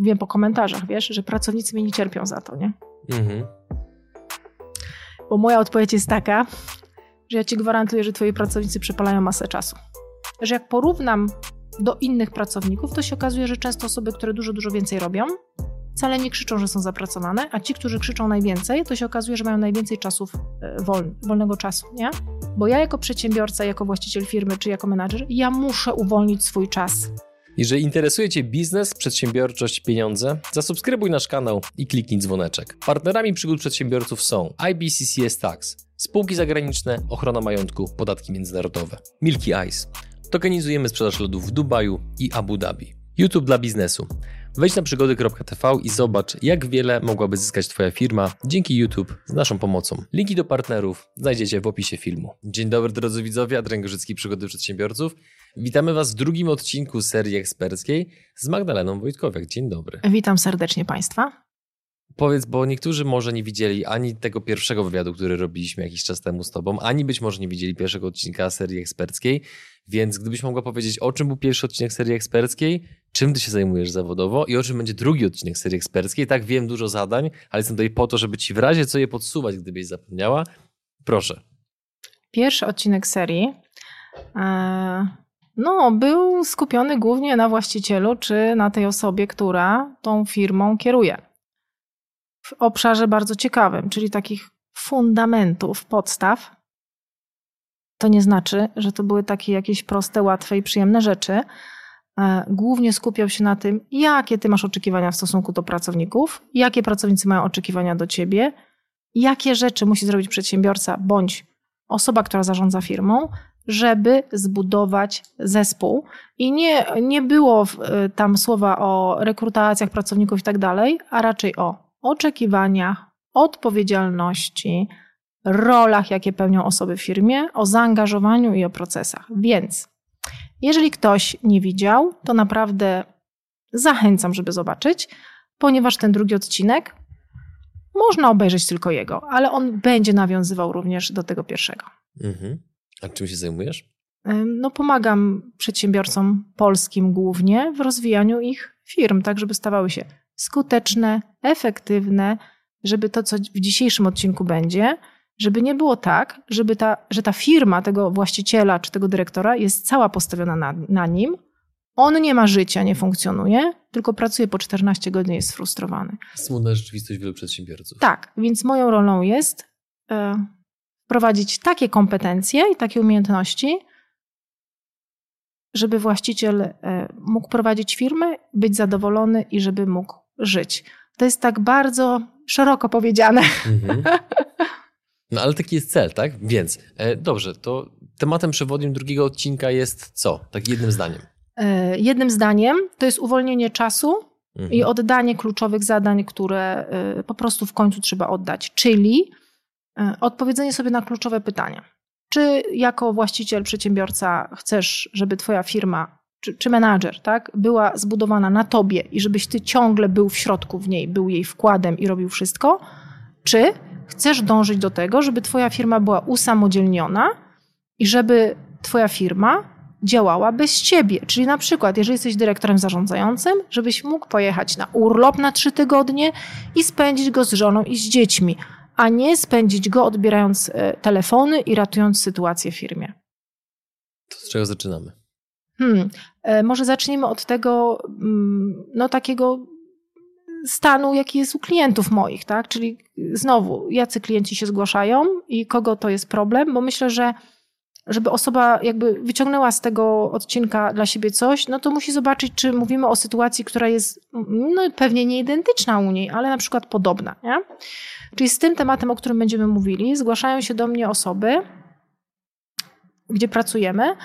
wiem po komentarzach, wiesz, że pracownicy mnie nie cierpią za to, nie? Mhm. Bo moja odpowiedź jest taka, że ja ci gwarantuję, że twoi pracownicy przepalają masę czasu. Że jak porównam do innych pracowników, to się okazuje, że często osoby, które dużo, dużo więcej robią, wcale nie krzyczą, że są zapracowane, a ci, którzy krzyczą najwięcej, to się okazuje, że mają najwięcej czasów e, wolny, wolnego czasu, nie? Bo ja jako przedsiębiorca, jako właściciel firmy czy jako menadżer, ja muszę uwolnić swój czas. Jeżeli interesuje Cię biznes, przedsiębiorczość, pieniądze, zasubskrybuj nasz kanał i kliknij dzwoneczek. Partnerami przygód przedsiębiorców są IBCCS Tax, spółki zagraniczne, ochrona majątku, podatki międzynarodowe, Milky Ice. Tokenizujemy sprzedaż lodów w Dubaju i Abu Dhabi. YouTube dla biznesu. Wejdź na przygody.tv i zobacz, jak wiele mogłaby zyskać Twoja firma dzięki YouTube z naszą pomocą. Linki do partnerów znajdziecie w opisie filmu. Dzień dobry drodzy widzowie, Adrian Gorzycki, Przygody Przedsiębiorców. Witamy Was w drugim odcinku serii eksperckiej z Magdaleną Wojtkowiak. Dzień dobry. Witam serdecznie Państwa. Powiedz, bo niektórzy może nie widzieli ani tego pierwszego wywiadu, który robiliśmy jakiś czas temu z Tobą, ani być może nie widzieli pierwszego odcinka serii eksperckiej, więc gdybyś mogła powiedzieć, o czym był pierwszy odcinek serii eksperckiej, czym Ty się zajmujesz zawodowo i o czym będzie drugi odcinek serii eksperckiej. Tak, wiem dużo zadań, ale jestem tutaj po to, żeby Ci w razie co je podsuwać, gdybyś zapomniała. Proszę. Pierwszy odcinek serii e, no, był skupiony głównie na właścicielu czy na tej osobie, która tą firmą kieruje. W obszarze bardzo ciekawym, czyli takich fundamentów, podstaw. To nie znaczy, że to były takie jakieś proste, łatwe i przyjemne rzeczy. E, głównie skupiał się na tym, jakie ty masz oczekiwania w stosunku do pracowników, jakie pracownicy mają oczekiwania do ciebie, jakie rzeczy musi zrobić przedsiębiorca bądź osoba, która zarządza firmą, żeby zbudować zespół. I nie, nie było y, tam słowa o rekrutacjach pracowników i tak dalej, a raczej o oczekiwaniach, odpowiedzialności, rolach, jakie pełnią osoby w firmie, o zaangażowaniu i o procesach. Więc jeżeli ktoś nie widział, to naprawdę zachęcam, żeby zobaczyć, ponieważ ten drugi odcinek można obejrzeć tylko jego, ale on będzie nawiązywał również do tego pierwszego. Mhm. A czym się zajmujesz? No, pomagam przedsiębiorcom polskim głównie w rozwijaniu ich firm, tak żeby stawały się skuteczne, efektywne, żeby to, co w dzisiejszym odcinku będzie, żeby nie było tak, żeby ta, że ta firma tego właściciela czy tego dyrektora jest cała postawiona na, na nim. On nie ma życia, nie funkcjonuje, tylko pracuje po 14 godzin i jest sfrustrowany. Smutna rzeczywistość wielu przedsiębiorców. Tak, więc moją rolą jest e, wprowadzić takie kompetencje i takie umiejętności, żeby właściciel e, mógł prowadzić firmę, być zadowolony i żeby mógł żyć. To jest tak bardzo szeroko powiedziane. Mhm. No ale taki jest cel, tak? Więc e, dobrze, to tematem przewodnim drugiego odcinka jest co? Tak jednym zdaniem. E, jednym zdaniem to jest uwolnienie czasu mhm. i oddanie kluczowych zadań, które e, po prostu w końcu trzeba oddać. Czyli odpowiedzenie sobie na kluczowe pytania. Czy jako właściciel, przedsiębiorca chcesz, żeby twoja firma czy, czy menadżer, tak, była zbudowana na tobie i żebyś ty ciągle był w środku w niej, był jej wkładem i robił wszystko? Czy chcesz dążyć do tego, żeby twoja firma była usamodzielniona i żeby twoja firma działała bez ciebie. Czyli na przykład, jeżeli jesteś dyrektorem zarządzającym, żebyś mógł pojechać na urlop na trzy tygodnie i spędzić go z żoną i z dziećmi, a nie spędzić go odbierając e, telefony i ratując sytuację w firmie. To z czego zaczynamy? Hmm, e, może zaczniemy od tego, mm, no takiego stanu, jaki jest u klientów moich, tak? Czyli znowu, jacy klienci się zgłaszają i kogo to jest problem, bo myślę, że żeby osoba jakby wyciągnęła z tego odcinka dla siebie coś, no to musi zobaczyć, czy mówimy o sytuacji, która jest no, pewnie nie identyczna u niej, ale na przykład podobna. Nie? Czyli z tym tematem, o którym będziemy mówili, zgłaszają się do mnie osoby, gdzie pracujemy,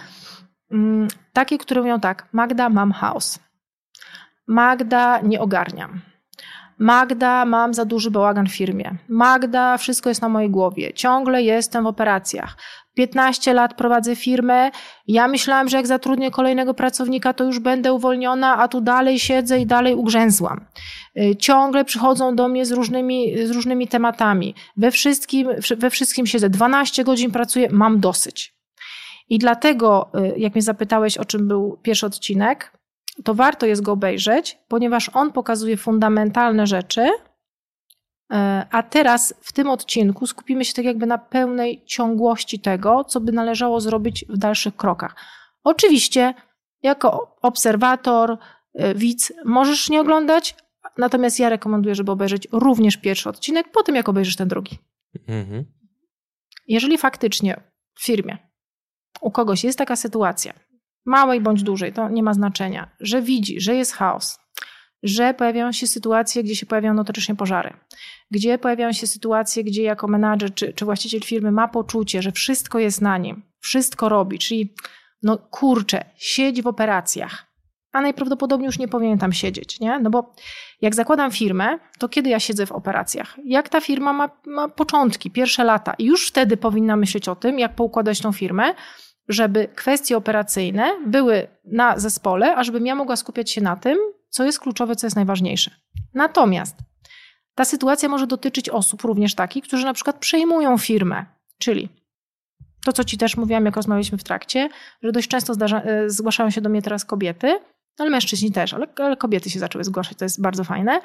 mm, takie, które mówią tak, Magda, mam chaos. Magda, nie ogarniam. Magda, mam za duży bałagan w firmie. Magda, wszystko jest na mojej głowie. Ciągle jestem w operacjach. 15 lat prowadzę firmę. Ja myślałam, że jak zatrudnię kolejnego pracownika, to już będę uwolniona, a tu dalej siedzę i dalej ugrzęzłam. Y, ciągle przychodzą do mnie z różnymi, z różnymi tematami. We wszystkim, we wszystkim siedzę. 12 godzin pracuję, mam dosyć. I dlatego, y, jak mnie zapytałeś, o czym był pierwszy odcinek, to warto jest go obejrzeć, ponieważ on pokazuje fundamentalne rzeczy, a teraz w tym odcinku skupimy się tak jakby na pełnej ciągłości tego, co by należało zrobić w dalszych krokach. Oczywiście, jako obserwator, e, widz, możesz nie oglądać, natomiast ja rekomenduję, żeby obejrzeć również pierwszy odcinek, po tym jak obejrzysz ten drugi. Mhm. Jeżeli faktycznie w firmie u kogoś jest taka sytuacja, małej bądź dużej, to nie ma znaczenia, że widzi, że jest chaos, że pojawiają się sytuacje, gdzie się pojawiają notorycznie pożary, gdzie pojawiają się sytuacje, gdzie jako menadżer czy, czy właściciel firmy ma poczucie, że wszystko jest na nim, wszystko robi, czyli no kurczę, siedzi w operacjach, a najprawdopodobniej już nie powinien tam siedzieć, nie? No bo jak zakładam firmę, to kiedy ja siedzę w operacjach? Jak ta firma ma, ma początki, pierwsze lata i już wtedy powinna myśleć o tym, jak poukładać tą firmę, żeby kwestie operacyjne były na zespole, a żebym ja mogła skupiać się na tym, co jest kluczowe, co jest najważniejsze. Natomiast ta sytuacja może dotyczyć osób również takich, którzy na przykład przejmują firmę, czyli to, co Ci też mówiłam, jak rozmawialiśmy w trakcie, że dość często zdarza, e, zgłaszają się do mnie teraz kobiety, ale mężczyźni też, ale, ale kobiety się zaczęły zgłaszać, to jest bardzo fajne,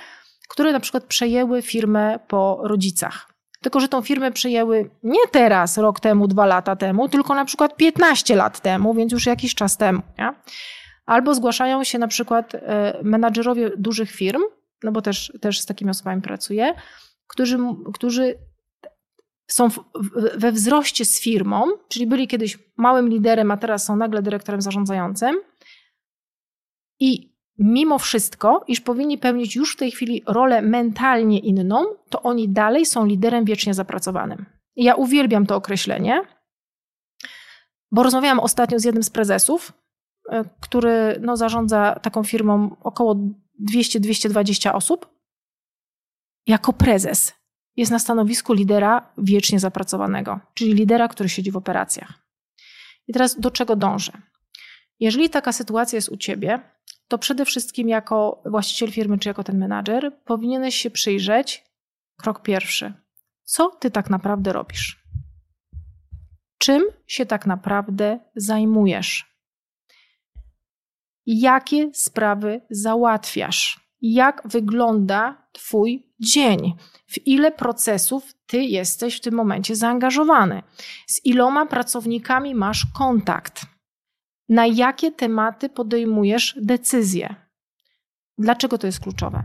które na przykład przejęły firmę po rodzicach. Tylko, że tą firmę przejęły nie teraz, rok temu, dwa lata temu, tylko na przykład 15 lat temu, więc już jakiś czas temu. Nie? Albo zgłaszają się na przykład e, menadżerowie dużych firm, no bo też, też z takimi osobami pracuję, którzy, którzy są we wzroście z firmą, czyli byli kiedyś małym liderem, a teraz są nagle dyrektorem zarządzającym. I mimo wszystko, iż powinni pełnić już w tej chwili rolę mentalnie inną, to oni dalej są liderem wiecznie zapracowanym. I ja uwielbiam to określenie, bo rozmawiałam ostatnio z jednym z prezesów, który no, zarządza taką firmą około 200-220 osób. Jako prezes jest na stanowisku lidera wiecznie zapracowanego, czyli lidera, który siedzi w operacjach. I teraz do czego dążę? Jeżeli taka sytuacja jest u ciebie, to przede wszystkim jako właściciel firmy czy jako ten menadżer powinieneś się przyjrzeć. Krok pierwszy. Co ty tak naprawdę robisz? Czym się tak naprawdę zajmujesz? Jakie sprawy załatwiasz? Jak wygląda Twój dzień? W ile procesów Ty jesteś w tym momencie zaangażowany? Z iloma pracownikami masz kontakt? na jakie tematy podejmujesz decyzje. Dlaczego to jest kluczowe?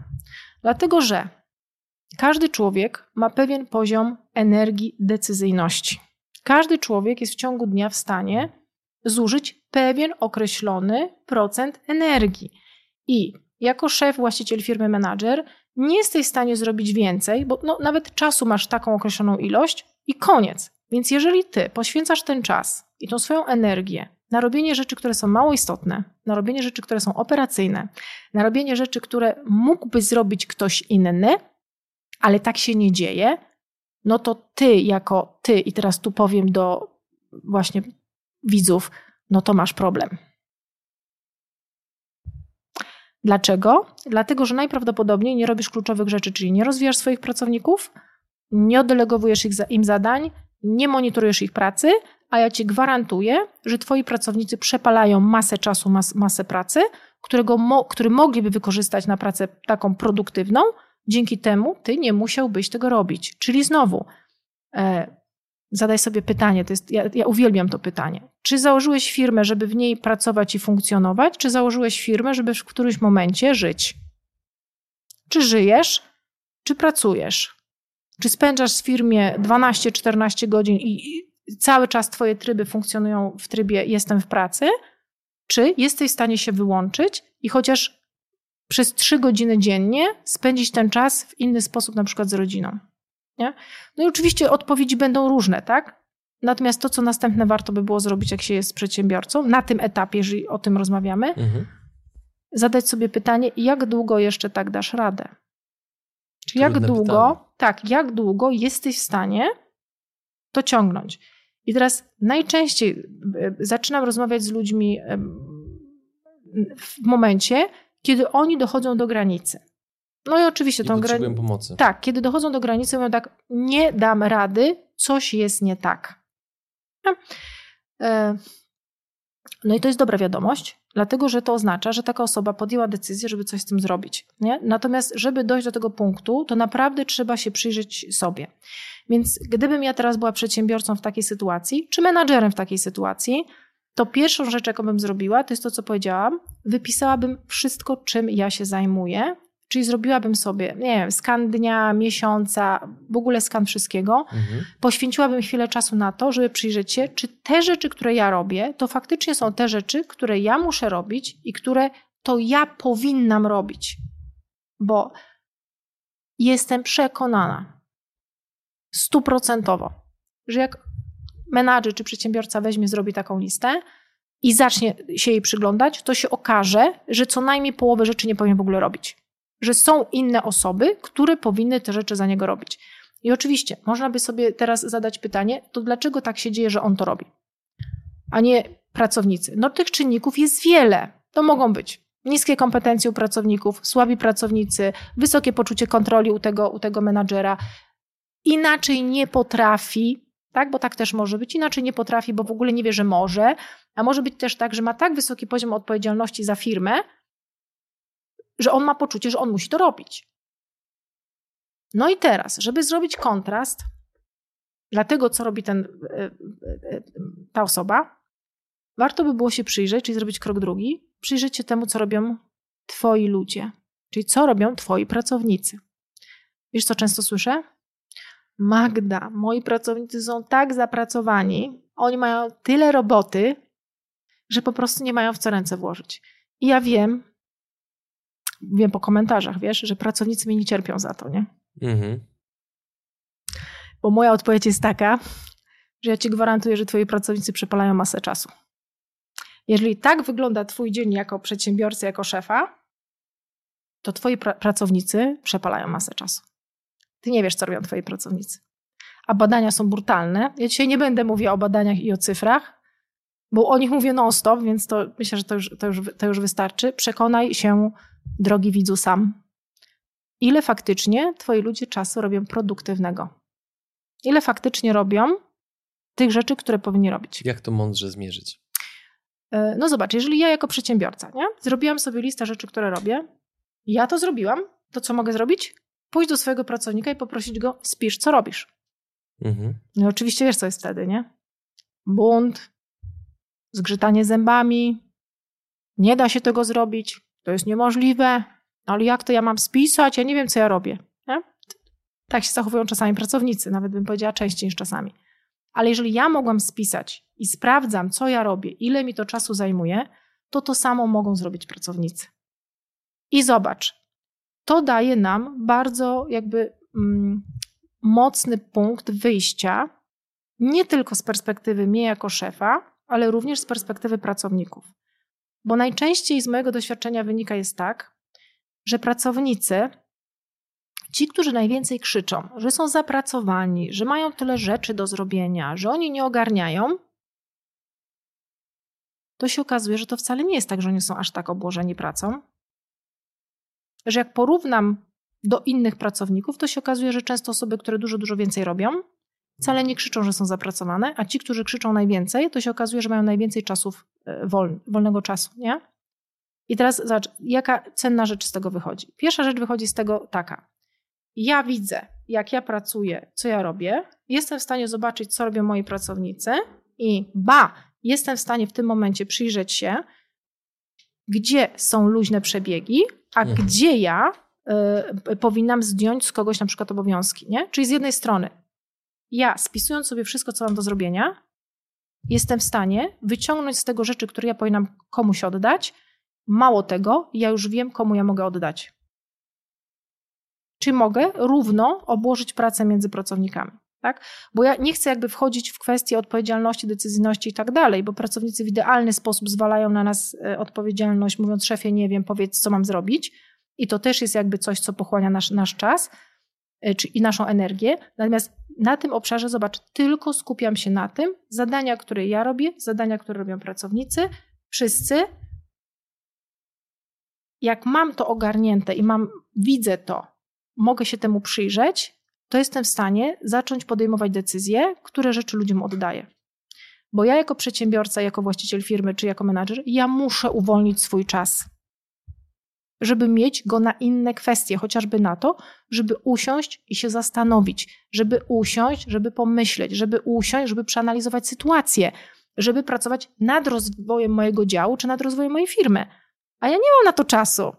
Dlatego, że każdy człowiek ma pewien poziom energii decyzyjności. Każdy człowiek jest w ciągu dnia w stanie zużyć pewien określony procent energii. I jako szef, właściciel firmy, menadżer, nie jesteś w stanie zrobić więcej, bo no, nawet czasu masz taką określoną ilość i koniec. Więc jeżeli ty poświęcasz ten czas i tą swoją energię na robienie rzeczy, które są mało istotne, na robienie rzeczy, które są operacyjne, na robienie rzeczy, które mógłby zrobić ktoś inny, ale tak się nie dzieje, no to ty jako ty, i teraz tu powiem do właśnie widzów, no to masz problem. Dlaczego? Dlatego, że najprawdopodobniej nie robisz kluczowych rzeczy, czyli nie rozwijasz swoich pracowników, nie oddelegowujesz im zadań, nie monitorujesz ich pracy, a ja ci gwarantuję, że twoi pracownicy przepalają masę czasu, mas, masę pracy, którego mo, który mogliby wykorzystać na pracę taką produktywną, dzięki temu ty nie musiałbyś tego robić. Czyli znowu, e, zadaj sobie pytanie, to jest, ja, ja uwielbiam to pytanie. Czy założyłeś firmę, żeby w niej pracować i funkcjonować, czy założyłeś firmę, żeby w którymś momencie żyć? Czy żyjesz, czy pracujesz? Czy spędzasz w firmie 12-14 godzin i cały czas Twoje tryby funkcjonują w trybie jestem w pracy, czy jesteś w stanie się wyłączyć i chociaż przez trzy godziny dziennie spędzić ten czas w inny sposób, na przykład z rodziną. Nie? No i oczywiście odpowiedzi będą różne, tak? Natomiast to, co następne warto by było zrobić, jak się jest przedsiębiorcą, na tym etapie, jeżeli o tym rozmawiamy, mhm. zadać sobie pytanie, jak długo jeszcze tak dasz radę? Czy jak długo, pytanie. tak, jak długo jesteś w stanie to ciągnąć? I teraz najczęściej e, zaczynam rozmawiać z ludźmi w momencie, kiedy oni dochodzą do granicy. No i oczywiście tą granicę. pomocy. Tak, kiedy dochodzą do granicy, mówią tak, nie dam rady, coś jest nie tak. E, no i to jest dobra wiadomość, dlatego że to oznacza, że taka osoba podjęła decyzję, żeby coś z tym zrobić. Nie? Natomiast, żeby dojść do tego punktu, to naprawdę trzeba się przyjrzeć sobie. Więc gdybym ja teraz była przedsiębiorcą w takiej sytuacji, czy menadżerem w takiej sytuacji, to pierwszą rzecz, jaką bym zrobiła, to jest to, co powiedziałam. Wypisałabym wszystko, czym ja się zajmuję, Czyli zrobiłabym sobie, nie wiem, skan dnia, miesiąca, w ogóle skan wszystkiego. Mhm. Poświęciłabym chwilę czasu na to, żeby przyjrzeć się, czy te rzeczy, które ja robię, to faktycznie są te rzeczy, które ja muszę robić i które to ja powinnam robić. Bo jestem przekonana, stuprocentowo, że jak menadżer czy przedsiębiorca weźmie, zrobi taką listę i zacznie się jej przyglądać, to się okaże, że co najmniej połowę rzeczy nie powinien w ogóle robić że są inne osoby, które powinny te rzeczy za niego robić. I oczywiście, można by sobie teraz zadać pytanie, to dlaczego tak się dzieje, że on to robi, a nie pracownicy? No tych czynników jest wiele. To mogą być niskie kompetencje u pracowników, słabi pracownicy, wysokie poczucie kontroli u tego, u tego menadżera. Inaczej nie potrafi, tak? Bo tak też może być. Inaczej nie potrafi, bo w ogóle nie wie, że może. A może być też tak, że ma tak wysoki poziom odpowiedzialności za firmę, że on ma poczucie, że on musi to robić. No i teraz, żeby zrobić kontrast dla tego, co robi ten, e, e, e, ta osoba, warto by było się przyjrzeć, czyli zrobić krok drugi, przyjrzeć się temu, co robią twoi ludzie, czyli co robią twoi pracownicy. Wiesz, co często słyszę? Magda, moi pracownicy są tak zapracowani, oni mają tyle roboty, że po prostu nie mają w co ręce włożyć. I ja wiem, wiem po komentarzach, wiesz, że pracownicy mnie nie cierpią za to, nie? Mhm. Bo moja odpowiedź jest taka, że ja ci gwarantuję, że twoi pracownicy przepalają masę czasu. Jeżeli tak wygląda twój dzień jako przedsiębiorcy, jako szefa, to twoi pra pracownicy przepalają masę czasu. Ty nie wiesz, co robią twoi pracownicy. A badania są brutalne. Ja dzisiaj nie będę mówiła o badaniach i o cyfrach, bo o nich mówię non-stop, więc to myślę, że to już, to, już, to już wystarczy. Przekonaj się drogi widzu sam, ile faktycznie twoi ludzie czasu robią produktywnego? Ile faktycznie robią tych rzeczy, które powinni robić? Jak to mądrze zmierzyć? E, no zobacz, jeżeli ja jako przedsiębiorca nie? zrobiłam sobie listę rzeczy, które robię, ja to zrobiłam, to co mogę zrobić? Pójść do swojego pracownika i poprosić go, spisz, co robisz. Mhm. No oczywiście wiesz, co jest wtedy, nie? Bunt, zgrzytanie zębami, nie da się tego zrobić, to jest niemożliwe, ale jak to ja mam spisać? Ja nie wiem, co ja robię. Nie? Tak się zachowują czasami pracownicy, nawet bym powiedziała częściej niż czasami. Ale jeżeli ja mogłam spisać i sprawdzam, co ja robię, ile mi to czasu zajmuje, to to samo mogą zrobić pracownicy. I zobacz, to daje nam bardzo jakby mm, mocny punkt wyjścia, nie tylko z perspektywy mnie jako szefa, ale również z perspektywy pracowników. Bo najczęściej z mojego doświadczenia wynika jest tak, że pracownicy, ci, którzy najwięcej krzyczą, że są zapracowani, że mają tyle rzeczy do zrobienia, że oni nie ogarniają, to się okazuje, że to wcale nie jest tak, że oni są aż tak obłożeni pracą. Że jak porównam do innych pracowników, to się okazuje, że często osoby, które dużo, dużo więcej robią, wcale nie krzyczą, że są zapracowane, a ci, którzy krzyczą najwięcej, to się okazuje, że mają najwięcej czasów wolny, wolnego czasu, nie? I teraz zobacz, jaka cenna rzecz z tego wychodzi. Pierwsza rzecz wychodzi z tego taka. Ja widzę, jak ja pracuję, co ja robię, jestem w stanie zobaczyć, co robią moi pracownicy i ba, jestem w stanie w tym momencie przyjrzeć się, gdzie są luźne przebiegi, a mhm. gdzie ja y, powinnam zdjąć z kogoś na przykład obowiązki, nie? Czyli z jednej strony ja spisując sobie wszystko, co mam do zrobienia, jestem w stanie wyciągnąć z tego rzeczy, które ja powinnam komuś oddać. Mało tego, ja już wiem, komu ja mogę oddać. Czy mogę równo obłożyć pracę między pracownikami? Tak? Bo ja nie chcę jakby wchodzić w kwestie odpowiedzialności, decyzyjności i tak dalej, bo pracownicy w idealny sposób zwalają na nas e, odpowiedzialność, mówiąc szefie, nie wiem, powiedz, co mam zrobić. I to też jest jakby coś, co pochłania nasz, nasz czas czy, i naszą energię. Natomiast na tym obszarze, zobacz, tylko skupiam się na tym, zadania, które ja robię, zadania, które robią pracownicy, wszyscy. Jak mam to ogarnięte i mam, widzę to, mogę się temu przyjrzeć, to jestem w stanie zacząć podejmować decyzje, które rzeczy ludziom oddaję. Bo ja jako przedsiębiorca, jako właściciel firmy czy jako menadżer, ja muszę uwolnić swój czas, żeby mieć go na inne kwestie, chociażby na to, żeby usiąść i się zastanowić, żeby usiąść, żeby pomyśleć, żeby usiąść, żeby przeanalizować sytuację, żeby pracować nad rozwojem mojego działu czy nad rozwojem mojej firmy. A ja nie mam na to czasu.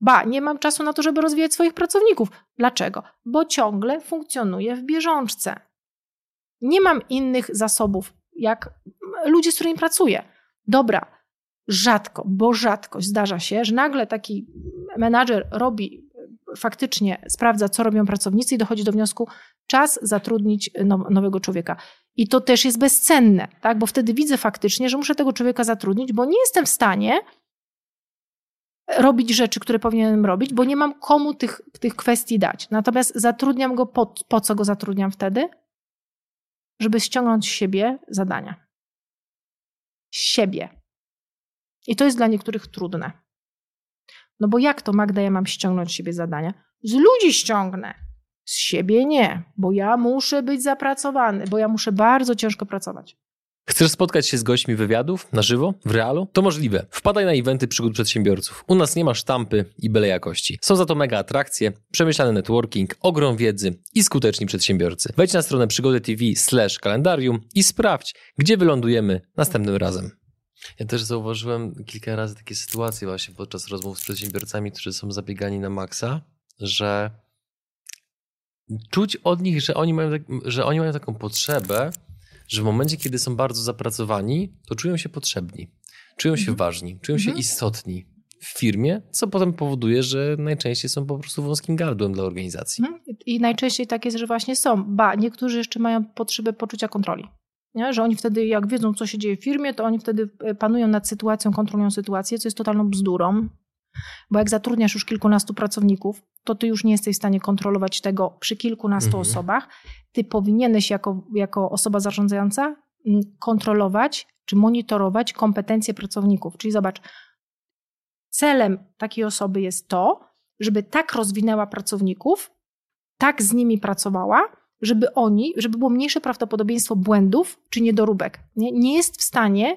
Ba, nie mam czasu na to, żeby rozwijać swoich pracowników. Dlaczego? Bo ciągle funkcjonuję w bieżączce. Nie mam innych zasobów, jak ludzie, z którymi pracuję. Dobra, rzadko, bo rzadko zdarza się, że nagle taki menadżer robi, faktycznie sprawdza, co robią pracownicy i dochodzi do wniosku, czas zatrudnić nowego człowieka. I to też jest bezcenne, tak? bo wtedy widzę faktycznie, że muszę tego człowieka zatrudnić, bo nie jestem w stanie robić rzeczy, które powinienem robić, bo nie mam komu tych, tych kwestii dać. Natomiast zatrudniam go, po, po co go zatrudniam wtedy? Żeby ściągnąć z siebie zadania. Siebie. I to jest dla niektórych trudne. No bo jak to, Magda, ja mam ściągnąć z siebie zadania? Z ludzi ściągnę. Z siebie nie, bo ja muszę być zapracowany, bo ja muszę bardzo ciężko pracować. Chcesz spotkać się z gośćmi wywiadów na żywo, w realu? To możliwe. Wpadaj na eventy przygód przedsiębiorców. U nas nie ma sztampy i byle jakości. Są za to mega atrakcje, przemyślany networking, ogrom wiedzy i skuteczni przedsiębiorcy. Wejdź na stronę przygody TV slash kalendarium i sprawdź, gdzie wylądujemy następnym razem. Ja też zauważyłem kilka razy takie sytuacje właśnie podczas rozmów z przedsiębiorcami, którzy są zabiegani na maksa, że czuć od nich, że oni mają, tak, że oni mają taką potrzebę, że w momencie, kiedy są bardzo zapracowani, to czują się potrzebni, czują się mhm. ważni, czują się mhm. istotni w firmie, co potem powoduje, że najczęściej są po prostu wąskim gardłem dla organizacji. Mhm. I najczęściej tak jest, że właśnie są. Ba, niektórzy jeszcze mają potrzebę poczucia kontroli. Nie? Że oni wtedy, jak wiedzą, co się dzieje w firmie, to oni wtedy e, panują nad sytuacją, kontrolują sytuację, co jest totalną bzdurą. Bo jak zatrudniasz już kilkunastu pracowników, to ty już nie jesteś w stanie kontrolować tego przy kilkunastu mhm. osobach. Ty powinieneś jako, jako osoba zarządzająca mm, kontrolować czy monitorować kompetencje pracowników. Czyli zobacz, celem takiej osoby jest to, żeby tak rozwinęła pracowników, tak z nimi pracowała, żeby oni, żeby było mniejsze prawdopodobieństwo błędów czy niedoróbek. Nie, nie jest w stanie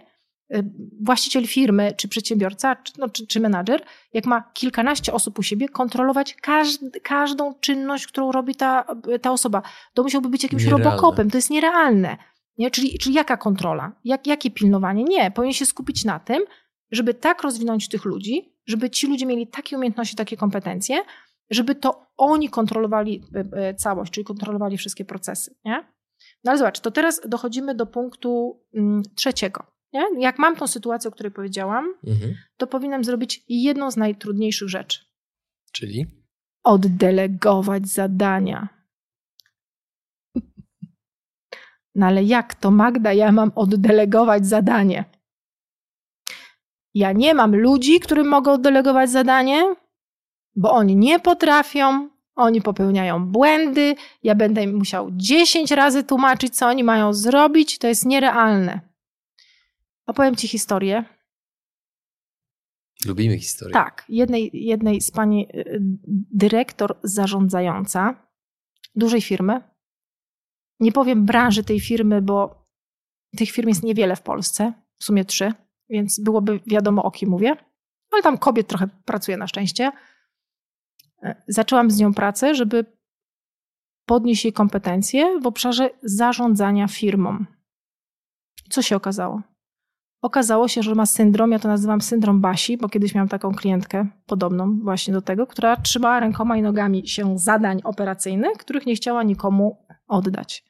y, właściciel firmy, czy przedsiębiorca, czy, no, czy, czy menadżer, jak ma kilkanaście osób u siebie, kontrolować każd, każdą czynność, którą robi ta, ta osoba. To musiałby być jakimś Nierealne. robokopem. To jest nierealne. Nie? Czyli, czyli jaka kontrola? Jak, jakie pilnowanie? Nie. Powinien się skupić na tym, żeby tak rozwinąć tych ludzi, żeby ci ludzie mieli takie umiejętności, takie kompetencje, żeby to oni kontrolowali e, e, całość, czyli kontrolowali wszystkie procesy. Nie? No ale zobacz, to teraz dochodzimy do punktu mm, trzeciego. Nie? Jak mam tą sytuację, o której powiedziałam, mhm. to powinnam zrobić jedną z najtrudniejszych rzeczy. Czyli? Oddelegować zadania. No ale jak to, Magda, ja mam oddelegować zadanie? Ja nie mam ludzi, którym mogę oddelegować zadanie, bo oni nie potrafią, oni popełniają błędy, ja będę im musiał 10 razy tłumaczyć, co oni mają zrobić, to jest nierealne. Opowiem Ci historię. Lubimy historię. Tak, jednej, jednej z pani y, dyrektor zarządzająca dużej firmy. Nie powiem branży tej firmy, bo tych firm jest niewiele w Polsce, w sumie trzy, więc byłoby wiadomo o kim mówię. Ale tam kobiet trochę pracuje na szczęście zaczęłam z nią pracę, żeby podnieść jej kompetencje w obszarze zarządzania firmą. Co się okazało? Okazało się, że ma syndrom, ja to nazywam syndrom Basi, bo kiedyś miałam taką klientkę podobną właśnie do tego, która trzymała rękoma i nogami się zadań operacyjnych, których nie chciała nikomu oddać.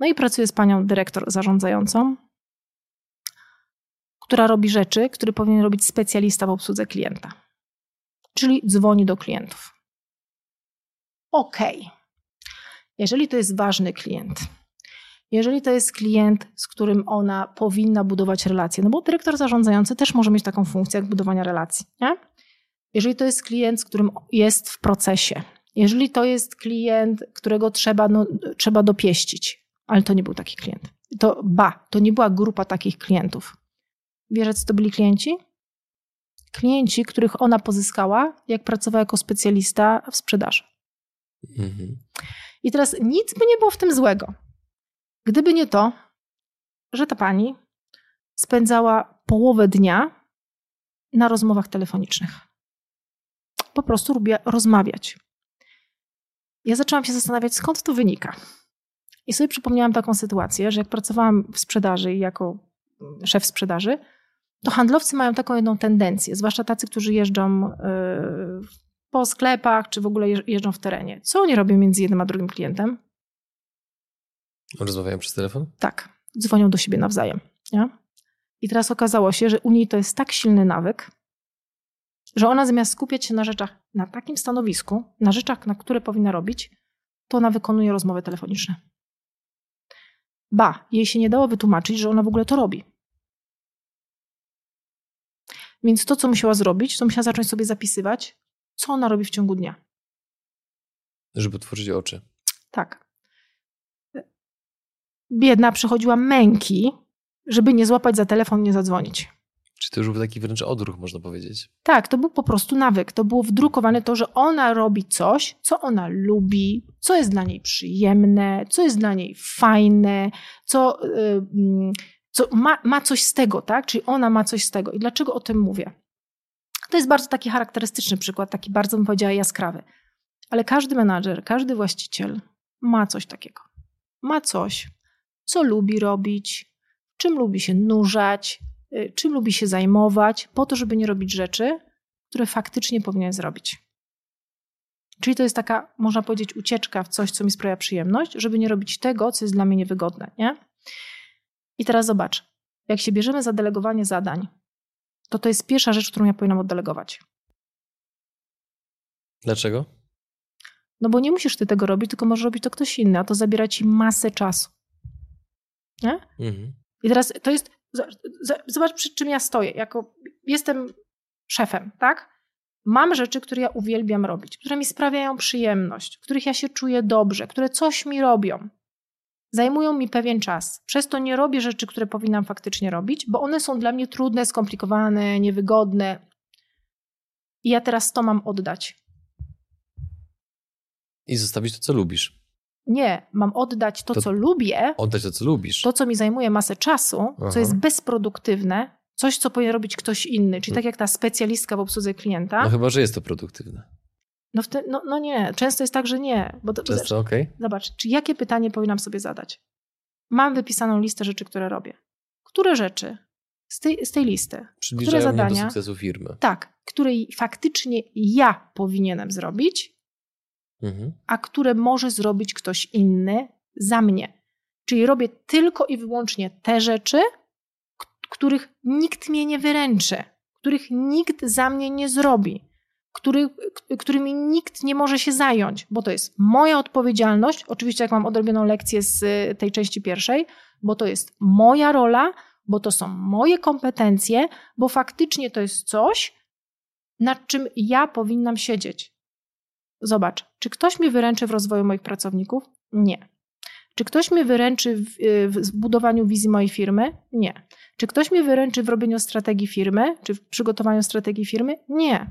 No i pracuję z panią dyrektor zarządzającą, która robi rzeczy, które powinien robić specjalista w obsłudze klienta. Czyli dzwoni do klientów ok. Jeżeli to jest ważny klient, jeżeli to jest klient, z którym ona powinna budować relacje, no bo dyrektor zarządzający też może mieć taką funkcję jak budowania relacji, nie? Jeżeli to jest klient, z którym jest w procesie, jeżeli to jest klient, którego trzeba, no, trzeba dopieścić, ale to nie był taki klient. To ba, to nie była grupa takich klientów. Wiesz, co to byli klienci? Klienci, których ona pozyskała, jak pracowała jako specjalista w sprzedaży. Mhm. I teraz nic by nie było w tym złego. Gdyby nie to, że ta pani spędzała połowę dnia na rozmowach telefonicznych. Po prostu lubię rozmawiać. Ja zaczęłam się zastanawiać, skąd to wynika. I sobie przypomniałam taką sytuację, że jak pracowałam w sprzedaży i jako szef sprzedaży, to handlowcy mają taką jedną tendencję, zwłaszcza tacy, którzy jeżdżą yy, po sklepach, czy w ogóle jeżdżą w terenie. Co oni robią między jednym a drugim klientem? Rozmawiają przez telefon? Tak, dzwonią do siebie nawzajem. Nie? I teraz okazało się, że u niej to jest tak silny nawyk, że ona zamiast skupiać się na rzeczach na takim stanowisku, na rzeczach, na które powinna robić, to ona wykonuje rozmowy telefoniczne. Ba, jej się nie dało wytłumaczyć, że ona w ogóle to robi. Więc to, co musiała zrobić, to musiała zacząć sobie zapisywać, co ona robi w ciągu dnia. Żeby otworzyć oczy. Tak. Biedna przechodziła męki, żeby nie złapać za telefon, nie zadzwonić. Czy to już był taki wręcz odruch, można powiedzieć? Tak, to był po prostu nawyk. To było wdrukowane to, że ona robi coś, co ona lubi, co jest dla niej przyjemne, co jest dla niej fajne, co, yy, co ma, ma coś z tego, tak? Czyli ona ma coś z tego. I dlaczego o tym mówię? To jest bardzo taki charakterystyczny przykład, taki bardzo bym powiedziała jaskrawy. Ale każdy menadżer, każdy właściciel ma coś takiego. Ma coś, co lubi robić, czym lubi się nurzać, y, czym lubi się zajmować, po to, żeby nie robić rzeczy, które faktycznie powinien zrobić. Czyli to jest taka, można powiedzieć, ucieczka w coś, co mi sprawia przyjemność, żeby nie robić tego, co jest dla mnie niewygodne. Nie? I teraz zobacz, jak się bierzemy za delegowanie zadań, to to jest pierwsza rzecz, którą ja powinnam oddelegować. Dlaczego? No bo nie musisz ty tego robić, tylko może robić to ktoś inny, a to zabiera ci masę czasu. Nie? Mhm. I teraz to jest, zobacz przy czym ja stoję. Jako, jestem szefem, tak? Mam rzeczy, które ja uwielbiam robić, które mi sprawiają przyjemność, w których ja się czuję dobrze, które coś mi robią. Zajmują mi pewien czas. Przez to nie robię rzeczy, które powinnam faktycznie robić, bo one są dla mnie trudne, skomplikowane, niewygodne. I ja teraz to mam oddać. I zostawić to, co lubisz. Nie, mam oddać to, to, co lubię. Oddać to, co lubisz. To, co mi zajmuje masę czasu, Aha. co jest bezproduktywne, coś, co powinien robić ktoś inny. Czyli tak jak ta specjalistka w obsłudze klienta. No chyba, że jest to produktywne. No, te, no, no, nie, często jest tak, że nie. Bo to, często, okej. Okay. Zobacz, czy jakie pytanie powinnam sobie zadać? Mam wypisaną listę rzeczy, które robię. Które rzeczy z tej, z tej listy, które zadania, do sukcesu firmy. Tak, które faktycznie ja powinienem zrobić, mhm. a które może zrobić ktoś inny za mnie. Czyli robię tylko i wyłącznie te rzeczy, których nikt mnie nie wyręczy, których nikt za mnie nie zrobi, który, którymi nikt nie może się zająć, bo to jest moja odpowiedzialność. Oczywiście, jak mam odrobioną lekcję z tej części pierwszej, bo to jest moja rola, bo to są moje kompetencje, bo faktycznie to jest coś, nad czym ja powinnam siedzieć. Zobacz, czy ktoś mnie wyręczy w rozwoju moich pracowników? Nie. Czy ktoś mnie wyręczy w, w budowaniu wizji mojej firmy? Nie. Czy ktoś mnie wyręczy w robieniu strategii firmy, czy w przygotowaniu strategii firmy? Nie.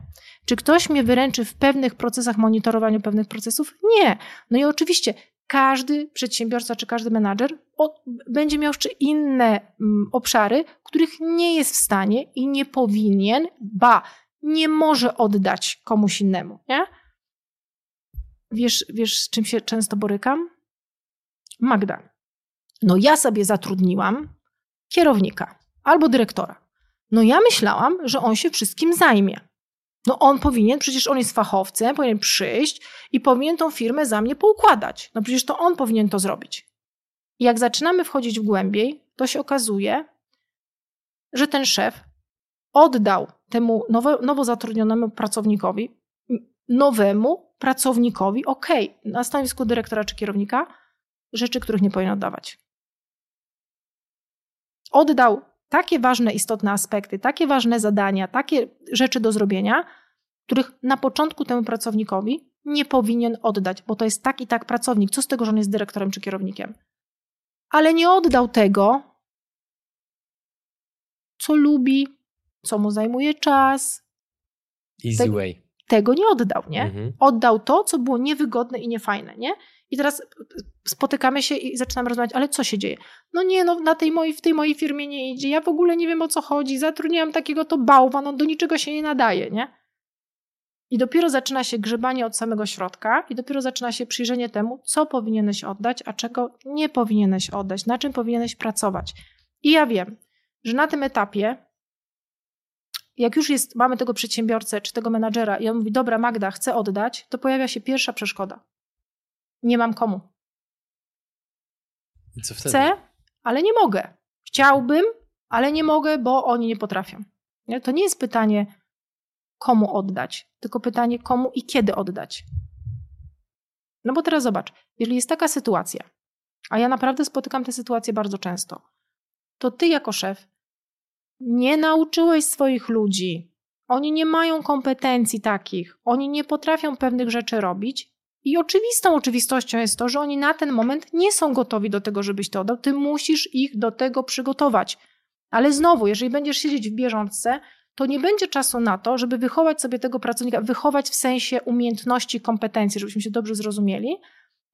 Czy ktoś mnie wyręczy w pewnych procesach, monitorowaniu pewnych procesów? Nie. No i oczywiście każdy przedsiębiorca czy każdy menadżer będzie miał jeszcze inne mm, obszary, których nie jest w stanie i nie powinien, ba, nie może oddać komuś innemu. Nie? Wiesz, wiesz, z czym się często borykam? Magda. No ja sobie zatrudniłam kierownika albo dyrektora. No ja myślałam, że on się wszystkim zajmie. No on powinien, przecież on jest fachowcem, powinien przyjść i powinien tą firmę za mnie poukładać. No przecież to on powinien to zrobić. I jak zaczynamy wchodzić w głębiej, to się okazuje, że ten szef oddał temu nowo, nowo zatrudnionemu pracownikowi, nowemu pracownikowi, ok, na stanowisku dyrektora czy kierownika, rzeczy, których nie powinien oddawać. Oddał takie ważne, istotne aspekty, takie ważne zadania, takie rzeczy do zrobienia, których na początku temu pracownikowi nie powinien oddać, bo to jest tak i tak pracownik. Co z tego, że on jest dyrektorem czy kierownikiem? Ale nie oddał tego, co lubi, co mu zajmuje czas. Easy way. Tego nie oddał, nie? Mhm. Oddał to, co było niewygodne i niefajne, nie? I teraz spotykamy się i zaczynamy rozmawiać, ale co się dzieje? No nie, no na tej mojej, w tej mojej firmie nie idzie, ja w ogóle nie wiem o co chodzi, zatrudniłam takiego to bałwa, no do niczego się nie nadaje, nie? I dopiero zaczyna się grzebanie od samego środka i dopiero zaczyna się przyjrzenie temu, co powinieneś oddać, a czego nie powinieneś oddać, na czym powinieneś pracować. I ja wiem, że na tym etapie, jak już jest, mamy tego przedsiębiorcę czy tego menadżera i on mówi, dobra Magda, chcę oddać, to pojawia się pierwsza przeszkoda. Nie mam komu. I co wtedy? Chcę, ale nie mogę. Chciałbym, ale nie mogę, bo oni nie potrafią. To nie jest pytanie, komu oddać, tylko pytanie, komu i kiedy oddać. No bo teraz zobacz, jeżeli jest taka sytuacja, a ja naprawdę spotykam te sytuacje bardzo często, to ty jako szef nie nauczyłeś swoich ludzi. Oni nie mają kompetencji takich, oni nie potrafią pewnych rzeczy robić. I oczywistą oczywistością jest to, że oni na ten moment nie są gotowi do tego, żebyś to oddał. Ty musisz ich do tego przygotować. Ale znowu, jeżeli będziesz siedzieć w bieżączce, to nie będzie czasu na to, żeby wychować sobie tego pracownika, wychować w sensie umiejętności, kompetencji, żebyśmy się dobrze zrozumieli,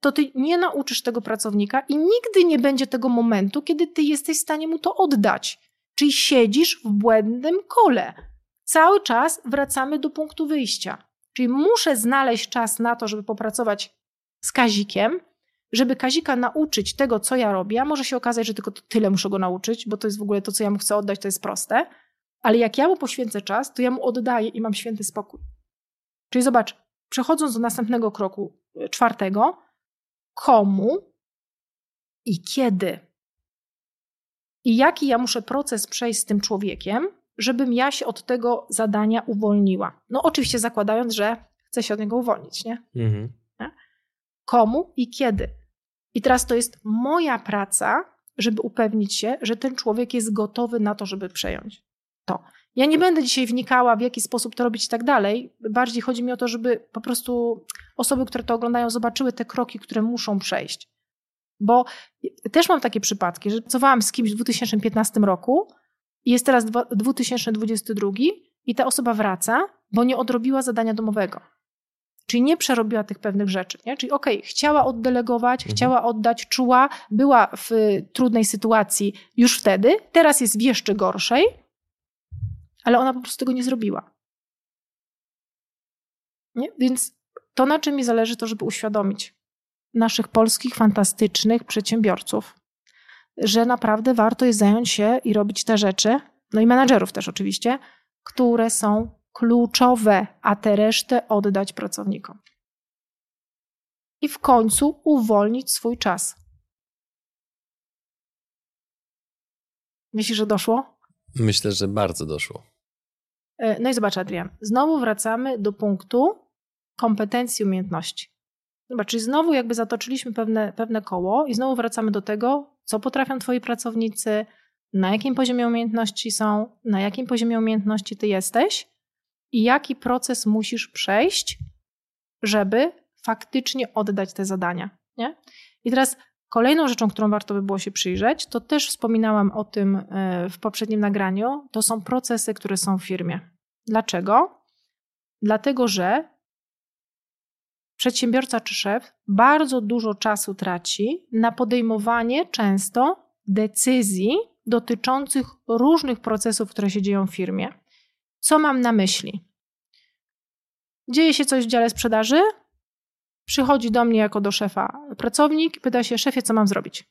to ty nie nauczysz tego pracownika i nigdy nie będzie tego momentu, kiedy ty jesteś w stanie mu to oddać. Czyli siedzisz w błędnym kole. Cały czas wracamy do punktu wyjścia. Czyli muszę znaleźć czas na to, żeby popracować z Kazikiem, żeby Kazika nauczyć tego, co ja robię. A może się okazać, że tylko tyle muszę go nauczyć, bo to jest w ogóle to, co ja mu chcę oddać, to jest proste. Ale jak ja mu poświęcę czas, to ja mu oddaję i mam święty spokój. Czyli zobacz, przechodząc do następnego kroku, e, czwartego, komu i kiedy. I jaki ja muszę proces przejść z tym człowiekiem, żebym ja się od tego zadania uwolniła. No, oczywiście zakładając, że chcę się od niego uwolnić, nie? Mhm. Komu i kiedy. I teraz to jest moja praca, żeby upewnić się, że ten człowiek jest gotowy na to, żeby przejąć to. Ja nie będę dzisiaj wnikała, w jaki sposób to robić i tak dalej. Bardziej chodzi mi o to, żeby po prostu osoby, które to oglądają, zobaczyły te kroki, które muszą przejść. Bo też mam takie przypadki, że pracowałam z kimś w 2015 roku i jest teraz 2022 i ta osoba wraca, bo nie odrobiła zadania domowego. Czyli nie przerobiła tych pewnych rzeczy. Nie? Czyli okej, okay, chciała oddelegować, mhm. chciała oddać, czuła, była w trudnej sytuacji już wtedy, teraz jest w jeszcze gorszej, ale ona po prostu tego nie zrobiła. Nie? Więc to, na czym mi zależy, to żeby uświadomić naszych polskich, fantastycznych przedsiębiorców, że naprawdę warto jest zająć się i robić te rzeczy, no i menadżerów też oczywiście, które są kluczowe, a te resztę oddać pracownikom. I w końcu uwolnić swój czas. Myślisz, że doszło? Myślę, że bardzo doszło. E, no i zobacz, Adrian, znowu wracamy do punktu kompetencji, umiejętności. Zobacz, czyli znowu jakby zatoczyliśmy pewne, pewne koło i znowu wracamy do tego, co potrafią twoi pracownicy, na jakim poziomie umiejętności są, na jakim poziomie umiejętności ty jesteś i jaki proces musisz przejść, żeby faktycznie oddać te zadania. Nie? I teraz Kolejną rzeczą, którą warto by było się przyjrzeć, to też wspominałam o tym e, w poprzednim nagraniu, to są procesy, które są w firmie. Dlaczego? Dlatego, że przedsiębiorca czy szef bardzo dużo czasu traci na podejmowanie często decyzji dotyczących różnych procesów, które się dzieją w firmie. Co mam na myśli? Dzieje się coś w dziale sprzedaży? Przychodzi do mnie jako do szefa pracownik, pyta się, szefie, co mam zrobić?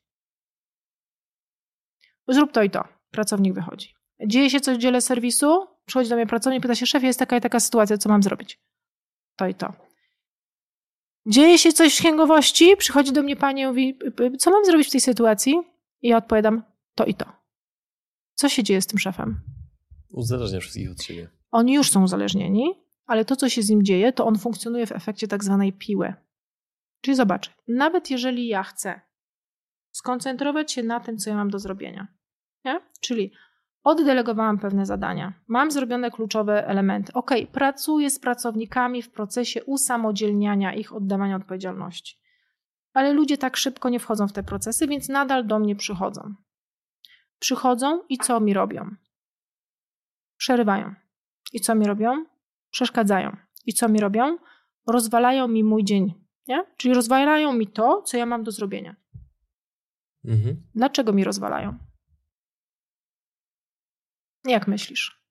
Zrób to i to. Pracownik wychodzi. Dzieje się coś w dziele serwisu, przychodzi do mnie pracownik, pyta się, szefie, jest taka i taka sytuacja, co mam zrobić? To i to. Dzieje się coś w księgowości, przychodzi do mnie pani i mówi, co mam zrobić w tej sytuacji? I ja odpowiadam, to i to. Co się dzieje z tym szefem? Uzależnia wszystkich od siebie. Oni już są uzależnieni, ale to, co się z nim dzieje, to on funkcjonuje w efekcie tak zwanej piły. Czyli zobacz, nawet jeżeli ja chcę skoncentrować się na tym, co ja mam do zrobienia, nie? czyli oddelegowałam pewne zadania, mam zrobione kluczowe elementy, ok, pracuję z pracownikami w procesie usamodzielniania ich, oddawania odpowiedzialności. Ale ludzie tak szybko nie wchodzą w te procesy, więc nadal do mnie przychodzą. Przychodzą i co mi robią? Przerywają. I co mi robią? Przeszkadzają. I co mi robią? Rozwalają mi mój dzień. Nie? Czyli rozwalają mi to, co ja mam do zrobienia. Mhm. Dlaczego mi rozwalają? Jak myślisz?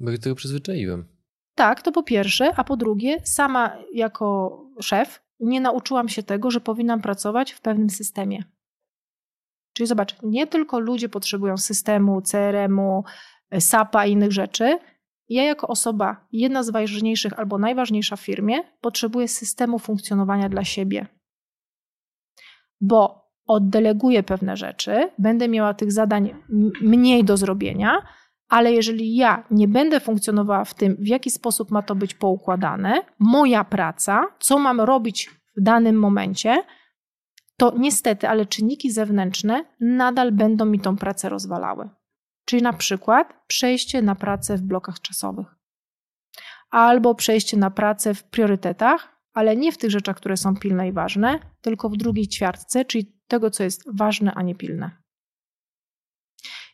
Bo ja tego przyzwyczaiłem. Tak, to po pierwsze, a po drugie, sama jako szef nie nauczyłam się tego, że powinnam pracować w pewnym systemie. Czyli zobacz, nie tylko ludzie potrzebują systemu, CRM-u, SAP-a i innych rzeczy. Ja, jako osoba, jedna z ważniejszych albo najważniejsza w firmie, potrzebuję systemu funkcjonowania dla siebie. Bo oddeleguję pewne rzeczy, będę miała tych zadań mniej do zrobienia, ale jeżeli ja nie będę funkcjonowała w tym, w jaki sposób ma to być poukładane, moja praca, co mam robić w danym momencie, to niestety, ale czynniki zewnętrzne nadal będą mi tą pracę rozwalały. Czyli na przykład przejście na pracę w blokach czasowych, albo przejście na pracę w priorytetach, ale nie w tych rzeczach, które są pilne i ważne, tylko w drugiej ćwiartce, czyli tego, co jest ważne, a nie pilne.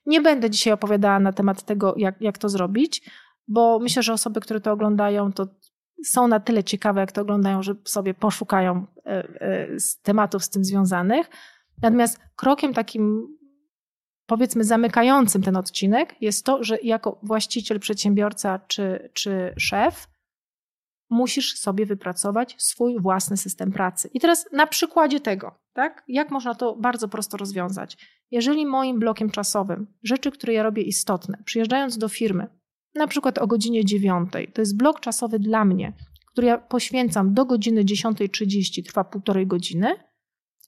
Nie będę dzisiaj opowiadała na temat tego, jak, jak to zrobić, bo myślę, że osoby, które to oglądają, to są na tyle ciekawe, jak to oglądają, że sobie poszukają e, e, tematów z tym związanych. Natomiast krokiem takim, powiedzmy, zamykającym ten odcinek jest to, że jako właściciel, przedsiębiorca czy, czy szef musisz sobie wypracować swój własny system pracy. I teraz na przykładzie tego, tak, jak można to bardzo prosto rozwiązać? Jeżeli moim blokiem czasowym rzeczy, które ja robię istotne, przyjeżdżając do firmy, na przykład o godzinie 9, to jest blok czasowy dla mnie, który ja poświęcam do godziny 10.30, trwa półtorej godziny,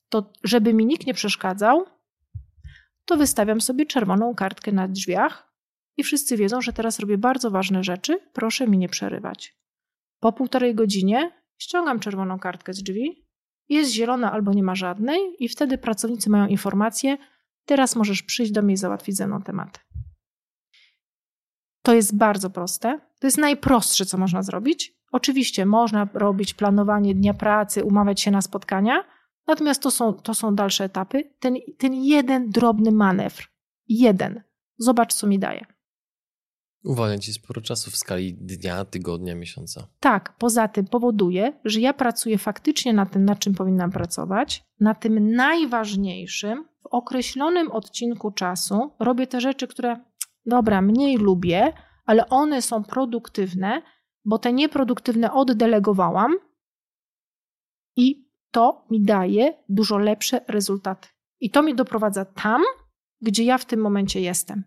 to żeby mi nikt nie przeszkadzał, to wystawiam sobie czerwoną kartkę na drzwiach i wszyscy wiedzą, że teraz robię bardzo ważne rzeczy, proszę mi nie przerywać. Po półtorej godzinie ściągam czerwoną kartkę z drzwi, jest zielona albo nie ma żadnej, i wtedy pracownicy mają informację: teraz możesz przyjść do mnie i załatwić ze mną tematy. To jest bardzo proste. To jest najprostsze, co można zrobić. Oczywiście można robić planowanie dnia pracy, umawiać się na spotkania, natomiast to są, to są dalsze etapy. Ten, ten jeden drobny manewr, jeden, zobacz, co mi daje. Uwalnia ci sporo czasu w skali dnia, tygodnia, miesiąca. Tak, poza tym powoduje, że ja pracuję faktycznie na tym, na czym powinnam pracować, na tym najważniejszym, w określonym odcinku czasu robię te rzeczy, które, dobra, mniej lubię, ale one są produktywne, bo te nieproduktywne oddelegowałam i to mi daje dużo lepsze rezultaty. I to mi doprowadza tam, gdzie ja w tym momencie jestem.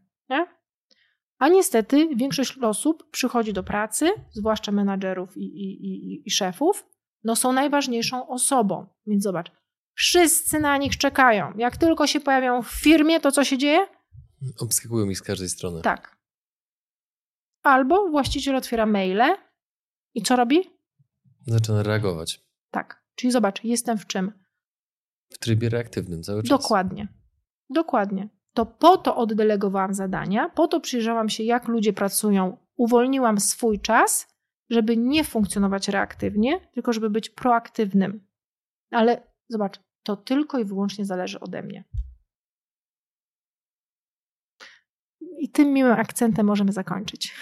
A niestety większość osób przychodzi do pracy, zwłaszcza menadżerów i, i, i, i szefów, no są najważniejszą osobą. Więc zobacz, wszyscy na nich czekają. Jak tylko się pojawią w firmie, to co się dzieje? Obskakują ich z każdej strony. Tak. Albo właściciel otwiera maile i co robi? Zaczyna reagować. Tak. Czyli zobacz, jestem w czym? W trybie reaktywnym cały czas. Dokładnie. Dokładnie to po to oddelegowałam zadania, po to przyjrzałam się, jak ludzie pracują, uwolniłam swój czas, żeby nie funkcjonować reaktywnie, tylko żeby być proaktywnym. Ale zobacz, to tylko i wyłącznie zależy ode mnie. I tym miłym akcentem możemy zakończyć.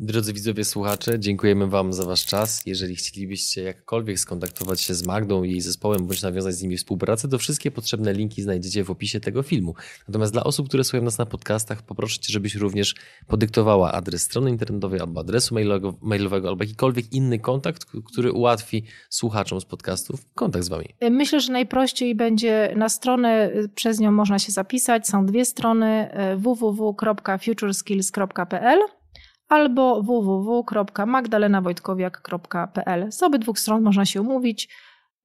Drodzy widzowie, słuchacze, dziękujemy Wam za Wasz czas. Jeżeli chcielibyście jakkolwiek skontaktować się z Magdą i jej zespołem, bądź nawiązać z nimi współpracę, to wszystkie potrzebne linki znajdziecie w opisie tego filmu. Natomiast dla osób, które słuchają nas na podcastach, poproszę Cię, żebyś również podyktowała adres strony internetowej albo adresu mailowego, mailowego, albo jakikolwiek inny kontakt, który ułatwi słuchaczom z podcastów kontakt z Wami. Myślę, że najprościej będzie na stronę, przez nią można się zapisać. Są dwie strony e, www.futureskills.pl albo www.magdalenawojtkowiak.pl. Z obydwu stron można się umówić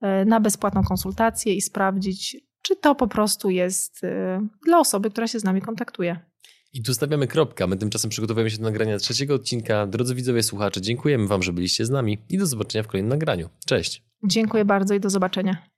e, na bezpłatną konsultację i sprawdzić, czy to po prostu jest e, dla osoby, która się z nami kontaktuje. I tu stawiamy kropkę. My tymczasem przygotowujemy się do nagrania trzeciego odcinka. Drodzy widzowie, słuchacze, dziękujemy Wam, że byliście z nami i do zobaczenia w kolejnym nagraniu. Cześć. Dziękuję bardzo i do zobaczenia.